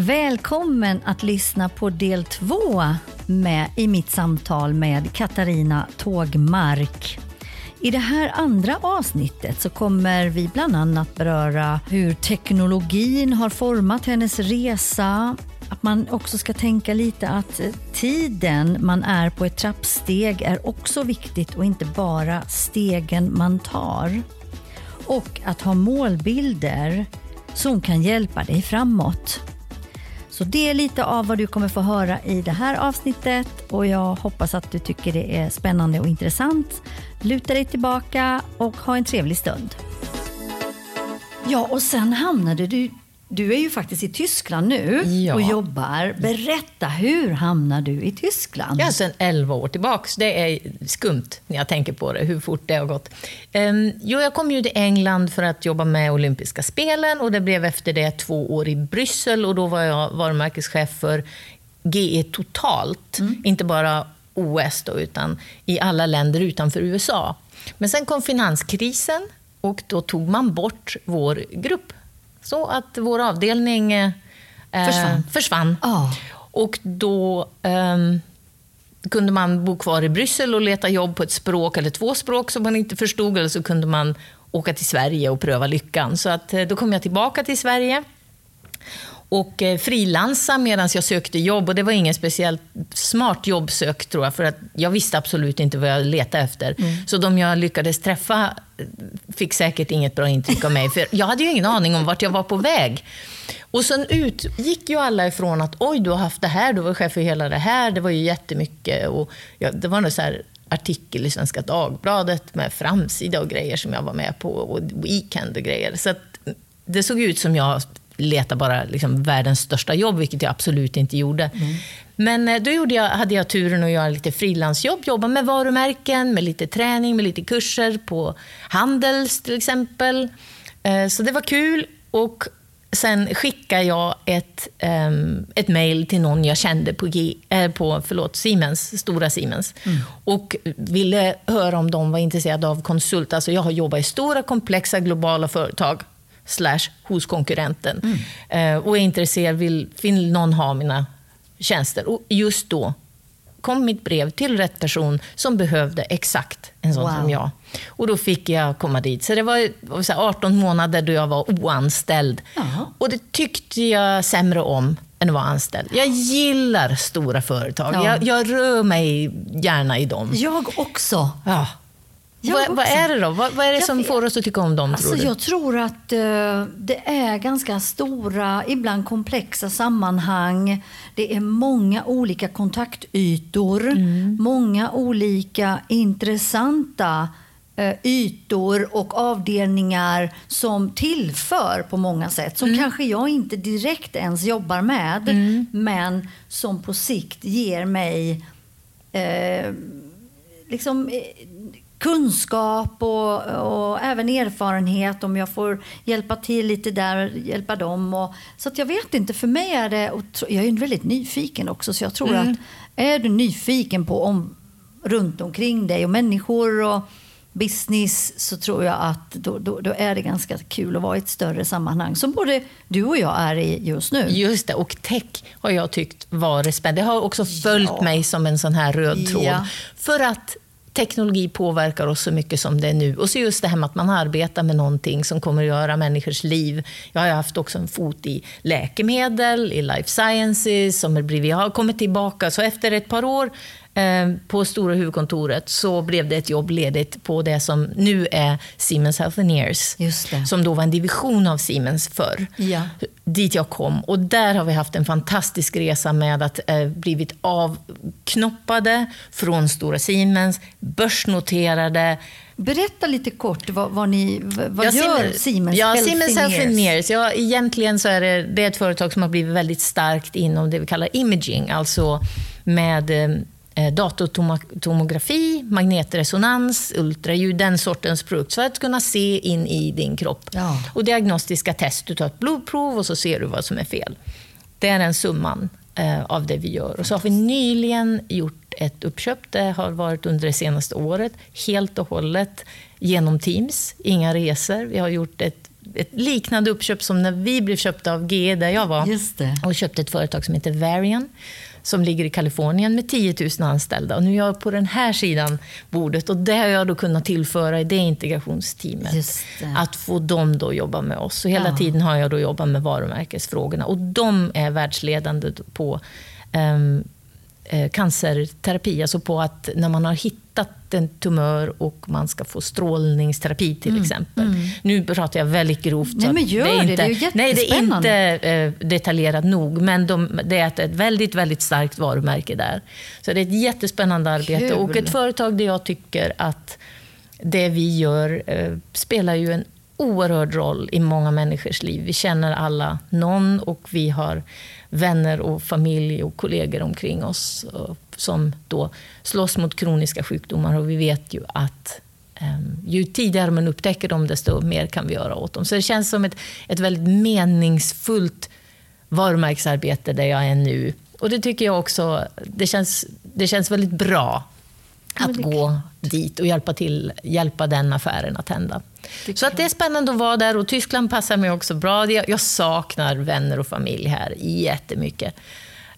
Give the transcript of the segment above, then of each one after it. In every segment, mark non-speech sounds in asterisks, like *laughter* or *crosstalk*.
Välkommen att lyssna på del två med, i mitt samtal med Katarina Tågmark. I det här andra avsnittet så kommer vi bland annat beröra hur teknologin har format hennes resa, att man också ska tänka lite att tiden man är på ett trappsteg är också viktigt och inte bara stegen man tar. Och att ha målbilder som kan hjälpa dig framåt. Så det är lite av vad du kommer få höra i det här avsnittet och jag hoppas att du tycker det är spännande och intressant. Luta dig tillbaka och ha en trevlig stund. Ja, och sen hamnade du du är ju faktiskt i Tyskland nu ja. och jobbar. Berätta, hur hamnar du i Tyskland? Ja, sedan 11 år tillbaks. Det är skumt när jag tänker på det, hur fort det har gått. Um, jo, jag kom ju till England för att jobba med olympiska spelen och det blev efter det två år i Bryssel och då var jag varumärkeschef för GE totalt. Mm. Inte bara OS då, utan i alla länder utanför USA. Men sen kom finanskrisen och då tog man bort vår grupp så att vår avdelning eh, försvann. försvann. Oh. Och då eh, kunde man bo kvar i Bryssel och leta jobb på ett språk eller två språk som man inte förstod, eller så kunde man åka till Sverige och pröva lyckan. Så att, eh, då kom jag tillbaka till Sverige och eh, frilansa medan jag sökte jobb. Och det var ingen speciellt smart jobbsök tror jag, för att jag visste absolut inte vad jag letade efter. Mm. Så de jag lyckades träffa eh, fick säkert inget bra intryck av mig, för jag hade ju ingen aning om vart jag var på väg. Och sen utgick ju alla ifrån att oj, du har haft det här, du var chef för hela det här, det var ju jättemycket. Och ja, det var någon så här artikel i Svenska Dagbladet med framsida och grejer som jag var med på, och weekend och grejer. Så det såg ut som jag leta bara liksom världens största jobb, vilket jag absolut inte gjorde. Mm. Men eh, då gjorde jag, hade jag turen att göra lite frilansjobb, jobba med varumärken, med lite träning, med lite kurser på Handels till exempel. Eh, så det var kul. Och sen skickade jag ett, um, ett mejl till någon jag kände på, G, äh, på förlåt, Siemens, stora Siemens. Mm. Och ville höra om de var intresserade av konsult. Alltså jag har jobbat i stora, komplexa, globala företag slash hos konkurrenten. Mm. Eh, och är intresserad, vill, vill någon ha mina tjänster? Och just då kom mitt brev till rätt person som behövde exakt en sån wow. som jag. Och då fick jag komma dit. Så det var, var 18 månader då jag var oanställd. Jaha. Och det tyckte jag sämre om än att vara anställd. Jag gillar stora företag. Ja. Jag, jag, rör mig gärna i dem. Jag också. Ja. Vad, vad, är det då? Vad, vad är det jag som vet. får oss att tycka om dem, alltså, tror? Jag tror att uh, det är ganska stora, ibland komplexa sammanhang. Det är många olika kontaktytor, mm. många olika intressanta uh, ytor och avdelningar som tillför på många sätt. Som mm. kanske jag inte direkt ens jobbar med, mm. men som på sikt ger mig uh, liksom kunskap och, och, även erfarenhet om jag får hjälpa till lite där, hjälpa dem. Och, så jag vet inte, för mig är det, jag är väldigt nyfiken också, så jag tror mm. att är du nyfiken på om, runt omkring dig och människor och business så tror jag att då, då, då, är det ganska kul att vara i ett större sammanhang som både du och jag är i just nu. Just det, och tech har jag tyckt varit spännande. Det har också följt ja. mig som en sån här röd tråd. Ja. För att teknologi påverkar oss så mycket som det är nu. Och så just det här med att man arbetar med någonting som kommer att göra människors liv. Jag har haft också en fot i läkemedel, i life sciences, som är blivit, jag har kommit tillbaka. Så efter ett par år på stora huvudkontoret så blev det ett jobb ledigt på det som nu är Siemens Healthineers. Som då var en division av Siemens förr. Ja. Dit jag kom. Och där har vi haft en fantastisk resa med att eh, blivit avknoppade från stora Siemens, börsnoterade, Berätta lite kort, vad, vad, ni, vad ja, gör Siemens ja, Siemens Healthineers? Ja, egentligen så är det, det är ett företag som har blivit väldigt starkt inom det vi kallar imaging, alltså med Eh, datortomografi, magnetresonans, ultraljud, den sortens produkt. För att kunna se in i din kropp. Ja. Och diagnostiska test. Du tar ett blodprov och så ser du vad som är fel. Det är den summan eh, av det vi gör. Och så har vi nyligen gjort ett uppköp. Det har varit under det senaste året, helt och hållet genom Teams. Inga resor. Vi har gjort ett ett liknande uppköp som när vi blev köpta av GE, där jag var. Och köpte ett företag som heter Varian som ligger i Kalifornien med 10 000 anställda. Och nu är jag på den här sidan bordet och det har jag då kunnat tillföra i det integrationsteamet. Det. Att få dem då jobba med oss. Så hela Ja. tiden har jag då jobbat med varumärkesfrågorna och de är världsledande på eh, cancerterapi, alltså på att när man har hittat en tumör och man ska få strålningsterapi till exempel. Nu pratar jag väldigt grovt. Mm, Nej, men gör det, det är ju Nej, det är inte eh, detaljerat nog, men de, det är ett, ett väldigt, väldigt starkt varumärke där. Så det är ett jättespännande arbete Kul. och ett företag där jag tycker att det vi gör eh, spelar ju en oerhörd roll i många människors liv. Vi känner alla någon och vi har vänner och familj och kollegor omkring oss eh, som då slåss mot kroniska sjukdomar och vi vet ju att Ehm, Ju tidigare man upptäcker dem, desto mer kan vi göra åt dem. Så det känns som ett, ett väldigt meningsfullt varumärkesarbete där jag är nu. Och det tycker jag också, det känns, det känns väldigt bra att gå dit och hjälpa, till, hjälpa den affären att hända. Så att det är spännande att vara där och Tyskland passar mig också bra. Jag, jag saknar vänner och familj här jättemycket.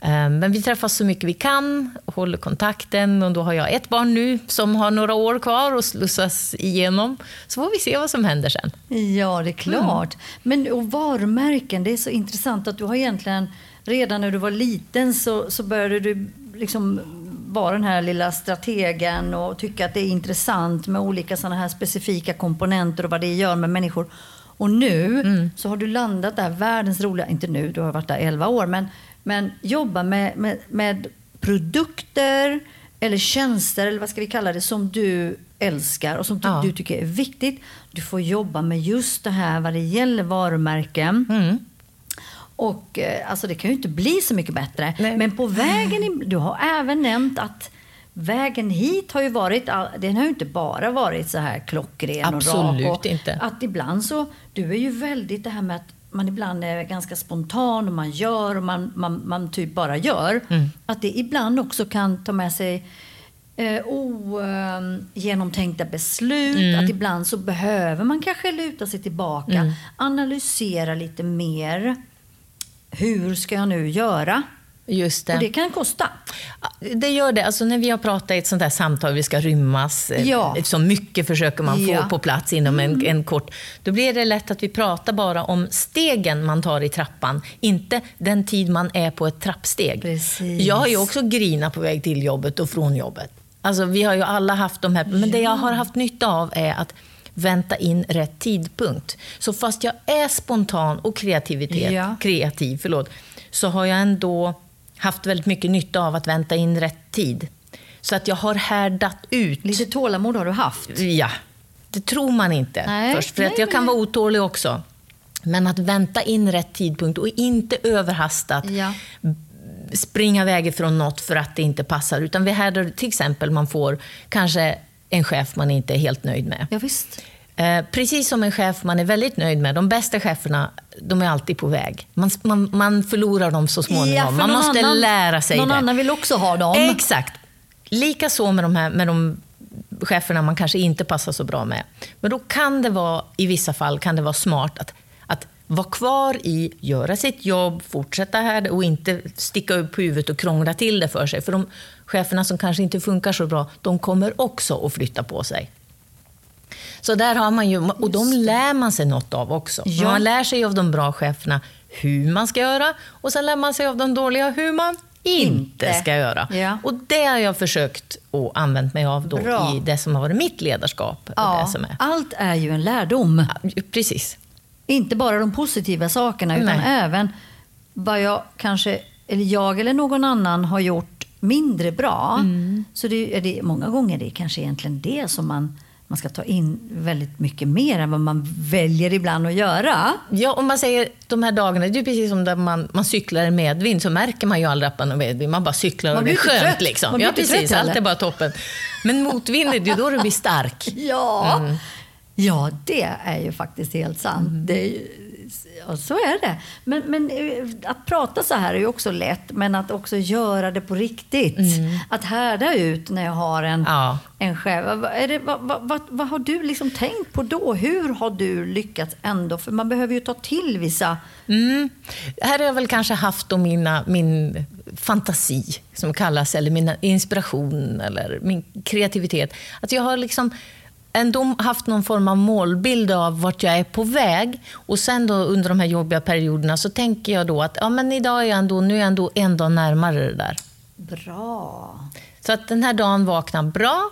Ehm, Men vi träffas så mycket vi kan, håller kontakten och då har jag ett barn nu som har några år kvar att slussas igenom. Så får vi se vad som händer sen. Ja, det är klart. Men och varumärken, det är så intressant att du har egentligen redan när du var liten så, så började du liksom vara den här lilla strategen och tycka att det är intressant med olika sådana här specifika komponenter och vad det gör med människor. Och nu så har du landat där, världens roliga, inte nu, du har varit där 11 år, men, men jobba med, med, med produkter eller tjänster, eller vad ska vi kalla det, som du älskar och som Ja. du tycker är viktigt. Du får jobba med just det här vad det gäller varumärken. Mm. Och eh, alltså det kan ju inte bli så mycket bättre. Nej. Men på vägen, i- du har även nämnt att vägen hit har ju varit, den har ju inte bara varit så här klockren och rak. Absolut Och inte. Att ibland så, du är ju väldigt det här med att man ibland är ganska spontan och man gör och man, man, man typ bara gör. Mm. Att det ibland också kan ta med sig eh, ogenomtänkta beslut. Mm. Att ibland så behöver man kanske luta sig tillbaka, Mm. analysera lite mer. Hur ska jag nu göra? Just det. Och det kan kosta. Det gör det. Alltså när vi har pratat i ett sånt här samtal, vi ska rymmas, eh, Ja. så mycket försöker man få Ja. på plats inom en, en kort... Då blir det lätt att vi pratar bara om stegen man tar i trappan, inte den tid man är på ett trappsteg. Precis. Jag har ju också grinat på väg till jobbet och från jobbet. Alltså vi har ju alla haft de här, men det jag har haft nytta av är att vänta in rätt tidpunkt. Så fast jag är spontan och kreativitet, Ja. kreativ, förlåt, så har jag ändå haft väldigt mycket nytta av att vänta in rätt tid. Så att jag har härdat ut. Lite tålamod har du haft. Ja, det tror man inte Nej, först. För nej, att jag kan vara otålig också. Men att vänta in rätt tidpunkt och inte överhastat Ja. springa iväg från något för att det inte passar. Utan vi härdar, till exempel, man får kanske en chef man inte är helt nöjd med. Ja, visst. Eh, precis som en chef man är väldigt nöjd med. De bästa cheferna, de är alltid på väg. Man, man, man förlorar dem så småningom. Ja, man någon måste annan- lära sig Någon det. annan vill också ha dem. Exakt. Likaså med de, här, med de cheferna man kanske inte passar så bra med. Men då kan det vara, i vissa fall, kan det vara smart att, att vara kvar i, göra sitt jobb, fortsätta här och inte sticka upp huvudet och krångla till det för sig. För de cheferna som kanske inte funkar så bra, de kommer också att flytta på sig. Så där har man ju, och de lär man sig något av också. Ja. Man lär sig av de bra cheferna hur man ska göra och sen lär man sig av de dåliga hur man inte ska göra. Ja. Och det har jag försökt och använt mig av då Bra. i det som har varit mitt ledarskap. Ja, Det som är. Allt är ju en lärdom. Ja, Precis. Inte bara de positiva sakerna utan Nej. även vad jag kanske, eller jag eller någon annan har gjort mindre bra. Mm. Så det är det, många gånger är det kanske egentligen det som man, man ska ta in väldigt mycket mer än vad man väljer ibland att göra. Ja, om man säger de här dagarna, det är precis som när man, man cyklar i medvind så märker man ju aldrig att man har medvind. Man bara cyklar Man och det är skönt. trött. Liksom. Man Ja, precis. trött Allt är bara toppen. Men motvind, det är ju då du blir stark. *laughs* Ja, Mm. ja det är ju faktiskt helt sant. Det är, ju- Ja, så är det. Men, men eh, att prata så här är ju också lätt, men att också göra det på riktigt. Mm. Att härda ut när jag har en, ja. en chef. Är det, vad, vad, vad, vad, har du liksom tänkt på då? Hur har du lyckats ändå? För man behöver ju ta till vissa... Mm. Här har jag väl kanske haft mina, min fantasi, som kallas, eller min inspiration, eller min kreativitet. Att jag har liksom ändå haft någon form av målbild av vart jag är på väg. Och sen då under de här jobbiga perioderna så tänker jag då att ja, men idag är jag ändå, nu är jag ändå en dag närmare det där. Bra. Så att den här dagen vaknar bra.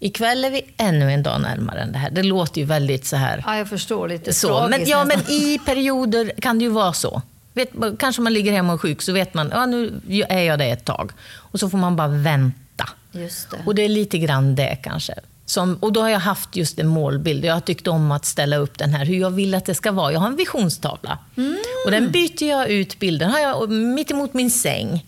Ikväll är vi ännu en dag närmare än det här. Det låter ju väldigt så här... Ja, jag förstår. Lite så. Men, ja, men i perioder kan det ju vara så. Vet, kanske man ligger hemma och är sjuk, så vet man ja, nu är jag det ett tag. Och så får man bara vänta. Just det. Och det är lite grann det kanske. Som, och då har jag haft just en målbild. Jag har tyckt om att ställa upp den här, hur jag vill att det ska vara. Jag har en visionstavla. Mm. Och den byter jag ut bilden, har jag mitt emot min säng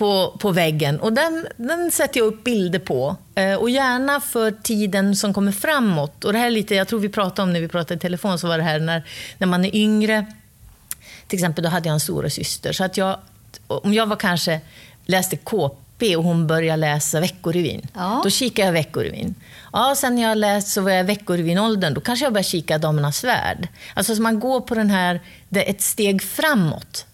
på, på väggen. Och den, den sätter jag upp bilder på. Eh, och gärna för tiden som kommer framåt. Och det här är lite, jag tror vi pratade om när vi pratade i telefon, så var det här när, när man är yngre. Till exempel, då hade jag en stora syster. Så att jag, om jag var kanske läste KP och hon började läsa Veckorevyn, ja. då kikade jag Veckorevyn. Ja, sen när jag läst så var jag Veckorevyn-åldern, då kanske jag började kika Damernas Värld. Alltså så man går på den här, det ett steg framåt.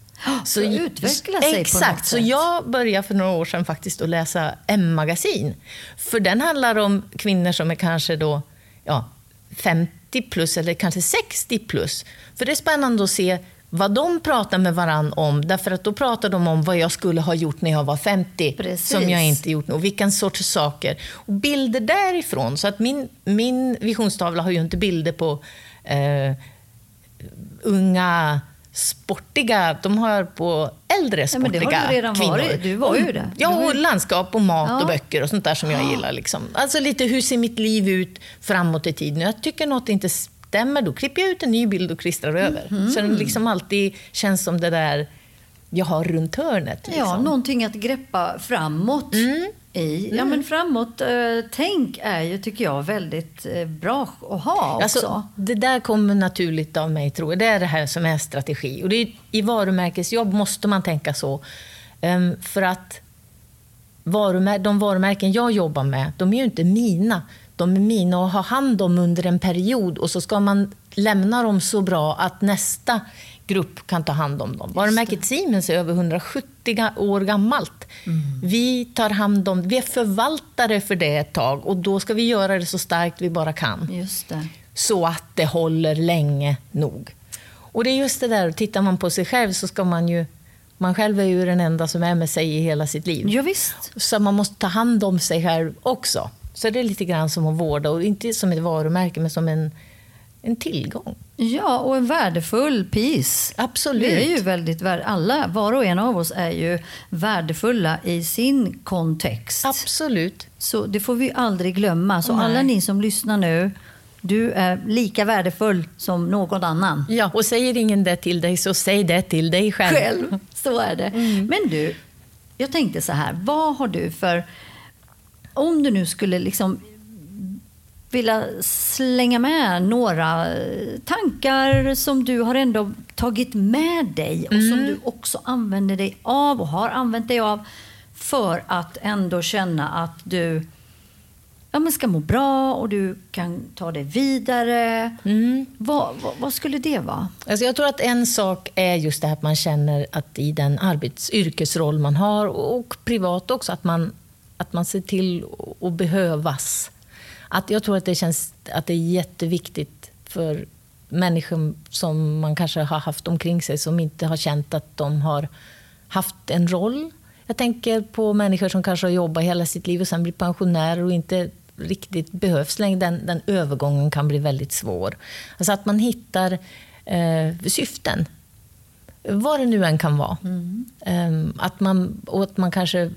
Så utveckla sig Exakt, så jag började för några år sedan faktiskt att läsa M-magasin. För den handlar om kvinnor som är kanske då, ja, 50 plus eller kanske 60 plus. För det är spännande att se vad de pratar med varann om. Därför att då pratar de om vad jag skulle ha gjort när jag var 50, Precis. som jag inte gjort nu. Och vilken sorts saker. Och bilder därifrån. Så att min, min visionstavla har ju inte bilder på eh, unga sportiga, de har på äldre sportiga ja, men det har du redan kvinnor. Varit. Du var ju det. Ja, och landskap och mat ja. och böcker och sånt där som jag gillar. Liksom. Alltså lite hur ser mitt liv ut framåt i tiden? Jag tycker något inte stämmer, då klipper jag ut en ny bild och klistrar över. Mm. Så den liksom alltid känns som det där jag har runt hörnet. Liksom. Ja, någonting att greppa framåt mm. i. Ja, mm. men framåt eh, tänk är ju, tycker jag, väldigt eh, bra att ha också. Alltså, det där kommer naturligt av mig, tror jag. Det är det här som är strategi. Och det är, I varumärkesjobb måste man tänka så. Um, för att varumär de varumärken jag jobbar med, de är ju inte mina de är mina att ha hand om under en period och så ska man lämna dem så bra att nästa grupp kan ta hand om dem. Varumärket Siemens är över 170 år gammalt. Mm. Vi tar hand om, vi är förvaltare för det ett tag och då ska vi göra det så starkt vi bara kan. Så att det håller länge nog. Och det är just det där, tittar man på sig själv så ska man ju man själv är ju den enda som är med sig i hela sitt liv. Ja, visst. Så man måste ta hand om sig själv också. Så det är lite grann som att vårda, och inte som ett varumärke, men som en, en tillgång. Ja, och en värdefull piece. Absolut. Vi är ju väldigt alla, var och en av oss är ju värdefulla i sin kontext. Absolut. Så det får vi aldrig glömma. Så Nej. alla ni som lyssnar nu, du är lika värdefull som någon annan. Ja, och säger ingen det till dig, så säg det till dig själv. Själv, så är det. Mm. Men du, jag tänkte så här, vad har du för om du nu skulle liksom vilja slänga med några tankar som du har ändå tagit med dig och mm. som du också använder dig av och har använt dig av för att ändå känna att du ja, men ska må bra och du kan ta det vidare. Mm. Vad, vad, vad, skulle det vara? Alltså jag tror att en sak är just det här att man känner att i den arbets yrkesroll man har och privat också, att man att man ser till att behövas. Att jag tror att det känns att det är jätteviktigt för människor som man kanske har haft omkring sig som inte har känt att de har haft en roll. Jag tänker på människor som kanske har jobbat hela sitt liv och sen blir pensionärer och inte riktigt behövs längre. Den, den övergången kan bli väldigt svår. Alltså att man hittar eh, syften vad det nu än kan vara. Mm. Att man, och att man kanske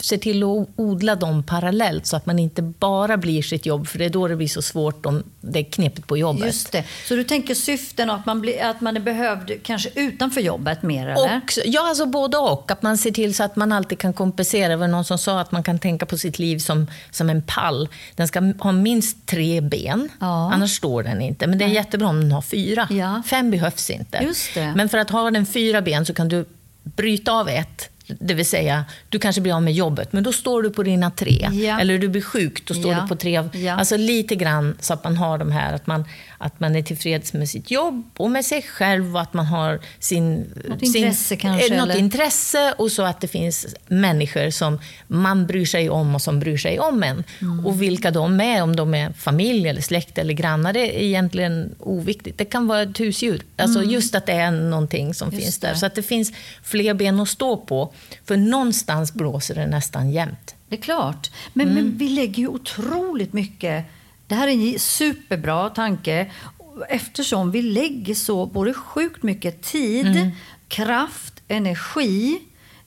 ser till att odla dem parallellt så att man inte bara blir sitt jobb, för det är då det blir så svårt om det är knepigt på jobbet. Just det. Så du tänker syften att man, blir, att man är behövd kanske utanför jobbet mer? Eller? Och, ja, alltså både och. Att man ser till så att man alltid kan kompensera. Det var någon som sa att man kan tänka på sitt liv som, som en pall. Den ska ha minst tre ben, ja. annars står den inte. Men det är jättebra om den har fyra. Ja. Fem behövs inte. Men för att ha den fyra ben så kan du bryta av ett det vill säga, du kanske blir av med jobbet, men då står du på dina tre. Ja. Eller du blir sjuk, då står ja. du på tre. Ja. Alltså lite grann så att man har de här, att man, att man är tillfreds med sitt jobb och med sig själv och att man har sin... Något sin, intresse kanske? Något eller? intresse och så att det finns människor som man bryr sig om och som bryr sig om en. Mm. Och vilka de är, om de är familj eller släkt eller grannar, det är egentligen oviktigt. Det kan vara ett husdjur. Alltså mm. just att det är någonting som just finns där. Det. Så att det finns fler ben att stå på. För någonstans blåser det nästan jämt. Det är klart. Men, mm. men vi lägger ju otroligt mycket det här är en superbra tanke eftersom vi lägger så både sjukt mycket tid, mm. kraft, energi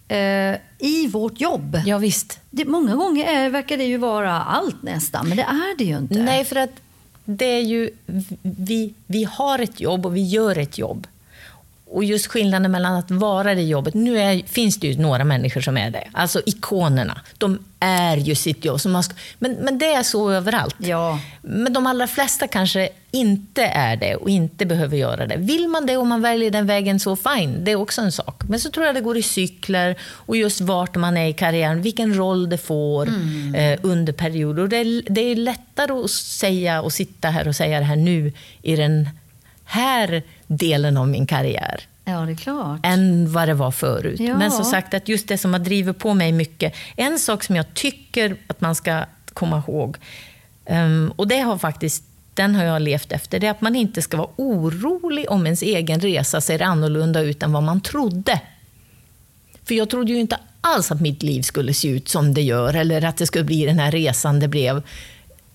eh, i vårt jobb. Ja, visst. Det, många gånger är, verkar det ju vara allt nästan, men det är det ju inte. Nej, för att det är ju, vi, vi har ett jobb och vi gör ett jobb. Och just skillnaden mellan att vara det jobbet, nu är, finns det ju några människor som är det, alltså ikonerna. De är ju sitt jobb. Så man ska, men, men det är så överallt. Ja. Men de allra flesta kanske inte är det och inte behöver göra det. Vill man det och man väljer den vägen, så fine. Det är också en sak. Men så tror jag det går i cykler och just vart man är i karriären, vilken roll det får mm. eh, under perioder. det, är, det är lättare att säga och sitta här och säga det här nu i den här delen av min karriär. Ja, det är klart. Än vad det var förut. Ja. Men som sagt, att just det som har drivit på mig mycket. En sak som jag tycker att man ska komma ihåg, um, och det har faktiskt den har jag levt efter, det är att man inte ska vara orolig om ens egen resa ser annorlunda ut än vad man trodde. För jag trodde ju inte alls att mitt liv skulle se ut som det gör, eller att det skulle bli den här resan det blev.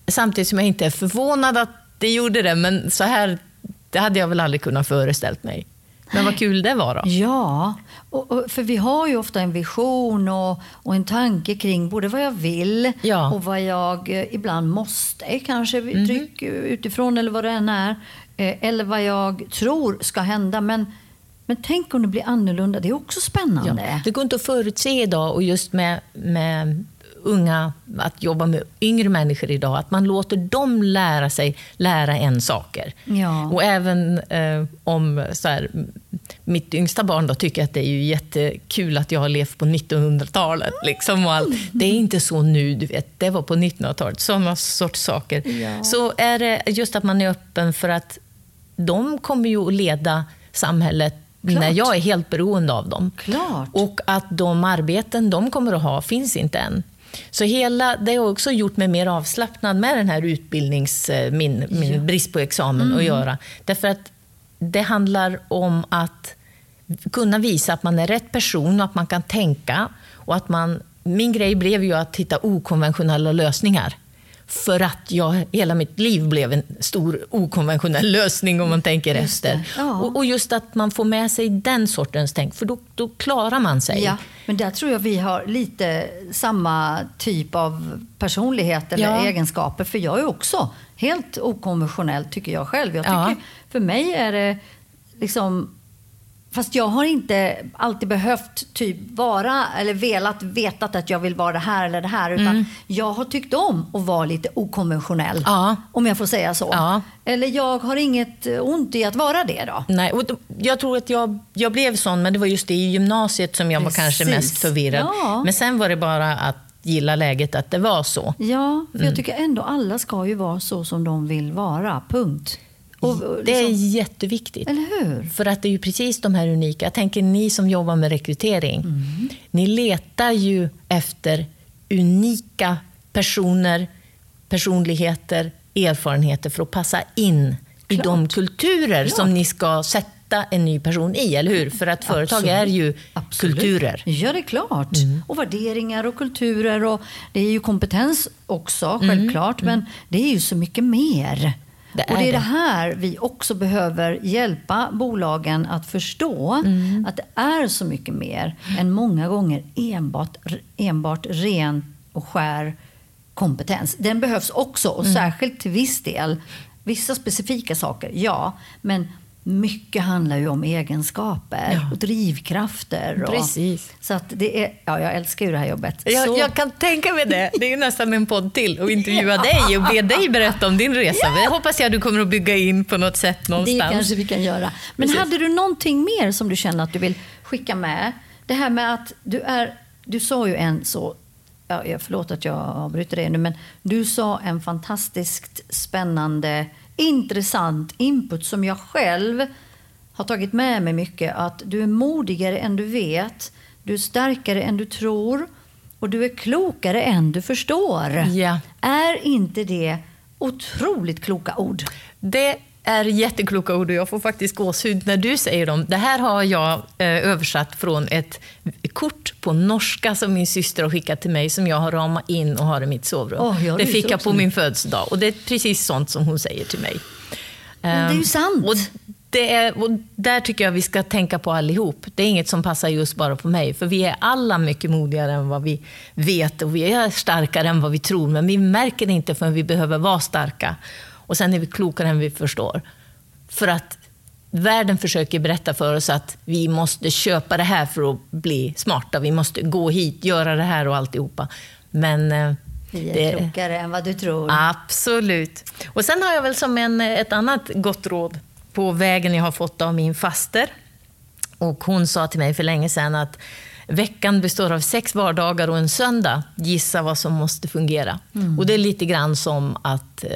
Samtidigt som jag inte är förvånad att det gjorde det, men så här det hade jag väl aldrig kunnat föreställt mig. Men vad kul det var då. Ja, och, och, för vi har ju ofta en vision och, och en tanke kring både vad jag vill ja. och vad jag eh, ibland måste, kanske mm. tryck utifrån eller vad det än är. Eh, eller vad jag tror ska hända. Men, men tänk om det blir annorlunda, det är också spännande. Ja, det går inte att förutse idag och just med, med unga, att jobba med yngre människor idag, att man låter dem lära sig lära en saker. Ja. Och även eh, om så här, mitt yngsta barn då tycker att det är ju jättekul att jag har levt på 1900-talet. Liksom, och allt. Det är inte så nu, du vet. Det var på 1900-talet. Sådana sorts saker. Ja. Så är det just att man är öppen för att de kommer ju att leda samhället Klart. när jag är helt beroende av dem. Klart. Och att de arbeten de kommer att ha finns inte än. Så hela, det har också gjort mig mer avslappnad med den här utbildnings, eh, min, min ja. brist på examen mm. att göra. Därför att det handlar om att kunna visa att man är rätt person och att man kan tänka. Och att man, min grej blev ju att hitta okonventionella lösningar. För att jag hela mitt liv blev en stor okonventionell lösning om man tänker just efter. Ja. Och, och, just att man får med sig den sortens tänk, för då, då klarar man sig. Ja, men där tror jag vi har lite samma typ av personlighet eller ja. egenskaper. För jag är också helt okonventionell tycker jag själv. Jag tycker, ja. För mig är det liksom Fast jag har inte alltid behövt typ vara eller velat veta att jag vill vara det här eller det här. Utan mm. jag har tyckt om att vara lite okonventionell. Ja. Om jag får säga så. Ja. Eller jag har inget ont i att vara det då. Nej, och jag tror att jag, jag blev sån, men det var just det i gymnasiet som jag Precis. var kanske mest förvirrad. Ja. Men sen var det bara att gilla läget att det var så. Ja, för mm. jag tycker ändå alla ska ju vara så som de vill vara. Punkt. Och, liksom, det är jätteviktigt. Eller hur? För att det är ju precis de här unika. Jag tänker ni som jobbar med rekrytering. Mm. Ni letar ju efter unika personer, personligheter, erfarenheter för att passa in Klart. i de kulturer Klart. som ni ska sätta en ny person i, eller hur? För att företag Absolut. är ju Absolut. kulturer. Ja, det är klart. Mm. Och värderingar och kulturer. Och det är ju kompetens också, mm. självklart. Mm. Men det är ju så mycket mer. Det är och det är det. här vi också behöver hjälpa bolagen att förstå. Mm. Att det är så mycket mer än många gånger enbart, enbart ren och skär kompetens. Den behövs också och Mm. särskilt till viss del. Vissa specifika saker, ja. Men mycket handlar ju om egenskaper Ja. och drivkrafter. Och, Precis. Så att det är, ja, jag älskar ju det här jobbet. Jag, så, jag kan tänka mig det. Det är ju nästan en podd till att intervjua dig och be dig berätta om din resa. Det hoppas jag du kommer att bygga in på något sätt någonstans. Det kanske vi kan göra. Men Precis. hade du någonting mer som du känner att du vill skicka med? Det här med att du är... Du sa ju en så... Ja, jag- förlåt att jag avbryter dig nu, men du sa en fantastiskt spännande, intressant input som jag själv har tagit med mig mycket. Att du är modigare än du vet, du är starkare än du tror och du är klokare än du förstår. Ja. Är inte det otroligt kloka ord? Det är jättekloka ord och jag får faktiskt gåshud när du säger dem. Det här har jag eh, översatt från ett kort på norska som min syster har skickat till mig som jag har ramat in och har i mitt sovrum. Jag det fick jag på min födelsedag och det är precis sånt som hon säger till mig. Men det är ju Ehm, sant. Och det är, och där tycker jag vi ska tänka på allihop. Det är inget som passar just bara på mig, för vi är alla mycket modigare än vad vi vet och vi är starkare än vad vi tror, men vi märker det inte förrän vi behöver vara starka. Och sen är vi klokare än vi förstår. För att världen försöker berätta för oss att vi måste köpa det här för att bli smarta, vi måste gå hit, göra det här och alltihopa. Men eh, Vi är det- klokare än vad du tror. Absolut. Och sen har jag väl som en, ett annat gott råd på vägen jag har fått av min faster. Och hon sa till mig för länge sedan att veckan består av sex vardagar och en söndag. Gissa vad som måste fungera. Och det är lite grann som att eh,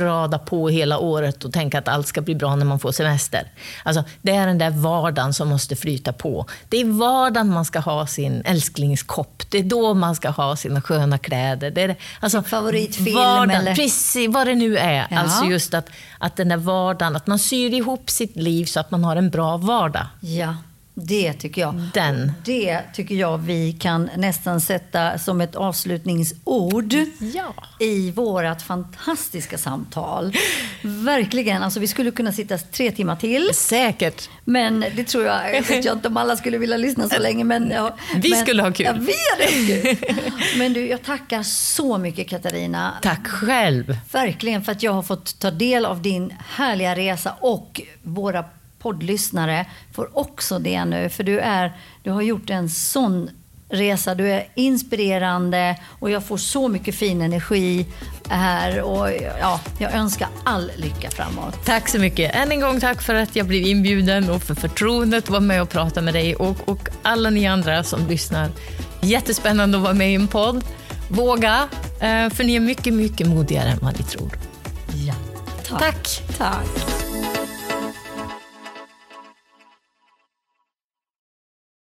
trada på hela året och tänka att allt ska bli bra när man får semester. Alltså, det är den där vardagen som måste flyta på. Det är vardagen man ska ha sin älsklingskopp. Det är då man ska ha sina sköna kläder. Det är, alltså, favoritfilm vardagen, eller- Precis, vad det nu är. Ja. Alltså just att, att den där vardagen, att man syr ihop sitt liv så att man har en bra vardag. Ja, det tycker jag. Den. Det tycker jag vi kan nästan sätta som ett avslutningsord Ja. i vårt fantastiska samtal. Verkligen. Alltså, vi skulle kunna sitta tre timmar till. Säkert. Men det tror jag, jag vet jag inte om alla skulle vilja lyssna så länge. Men, ja, Vi men, skulle ha kul. Ja, vi hade kul. Men du, jag tackar så mycket Katarina. Tack själv. Verkligen för att jag har fått ta del av din härliga resa och våra poddlyssnare får också det nu. För du, är, du har gjort en sån resa. Du är inspirerande och jag får så mycket fin energi här. Och ja, jag önskar all lycka framåt. Tack så mycket. Än en gång tack för att jag blev inbjuden och för förtroendet att vara med och prata med dig och, och alla ni andra som lyssnar. Jättespännande att vara med i en podd. Våga, eh, för ni är mycket, mycket modigare än vad ni tror. Ja. Tack. Tack.